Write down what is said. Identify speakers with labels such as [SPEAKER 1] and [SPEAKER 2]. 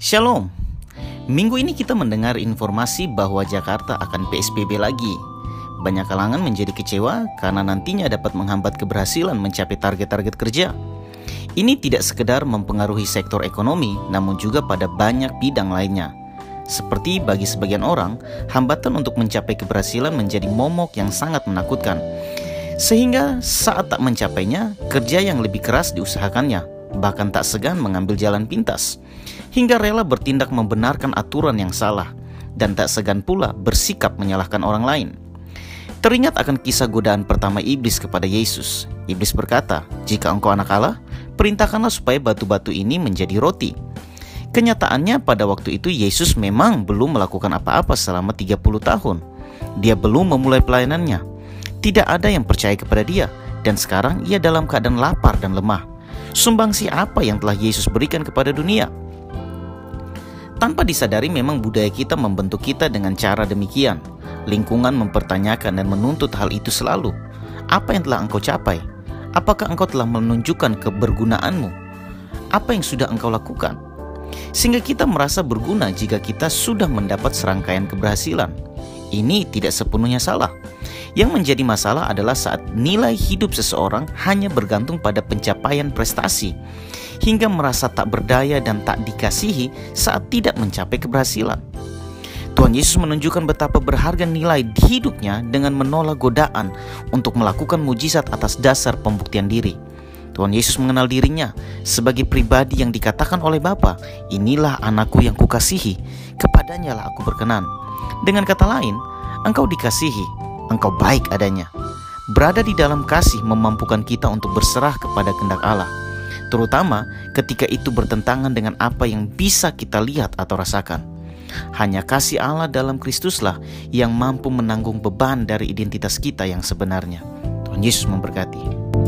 [SPEAKER 1] Shalom. Minggu ini kita mendengar informasi bahwa Jakarta akan PSBB lagi. Banyak kalangan menjadi kecewa karena nantinya dapat menghambat keberhasilan mencapai target-target kerja. Ini tidak sekedar mempengaruhi sektor ekonomi, namun juga pada banyak bidang lainnya. Seperti bagi sebagian orang, hambatan untuk mencapai keberhasilan menjadi momok yang sangat menakutkan. Sehingga saat tak mencapainya, kerja yang lebih keras diusahakannya, bahkan tak segan mengambil jalan pintas, hingga rela bertindak membenarkan aturan yang salah, dan tak segan pula bersikap menyalahkan orang lain. Teringat akan kisah godaan pertama iblis kepada Yesus. Iblis berkata, "Jika engkau anak Allah, perintahkanlah supaya batu-batu ini menjadi roti." Kenyataannya pada waktu itu Yesus memang belum melakukan apa-apa selama 30 tahun. Dia belum memulai pelayanannya. Tidak ada yang percaya kepada dia dan sekarang ia dalam keadaan lapar dan lemah. Sumbangsi apa yang telah Yesus berikan kepada dunia? Tanpa disadari memang budaya kita membentuk kita dengan cara demikian. Lingkungan mempertanyakan dan menuntut hal itu selalu. Apa yang telah engkau capai? Apakah engkau telah menunjukkan kebergunaanmu? Apa yang sudah engkau lakukan? Sehingga kita merasa berguna jika kita sudah mendapat serangkaian keberhasilan. Ini tidak sepenuhnya salah. Yang menjadi masalah adalah saat nilai hidup seseorang hanya bergantung pada pencapaian prestasi, hingga merasa tak berdaya dan tak dikasihi saat tidak mencapai keberhasilan. Tuhan Yesus menunjukkan betapa berharga nilai hidupnya dengan menolak godaan untuk melakukan mujizat atas dasar pembuktian diri. Tuhan Yesus mengenal dirinya sebagai pribadi yang dikatakan oleh Bapa, "Inilah anakku yang kukasihi, kepadanya lah aku berkenan." Dengan kata lain, engkau dikasihi, engkau baik adanya. Berada di dalam kasih memampukan kita untuk berserah kepada kehendak Allah, terutama ketika itu bertentangan dengan apa yang bisa kita lihat atau rasakan. Hanya kasih Allah dalam Kristuslah yang mampu menanggung beban dari identitas kita yang sebenarnya. Tuhan Yesus memberkati.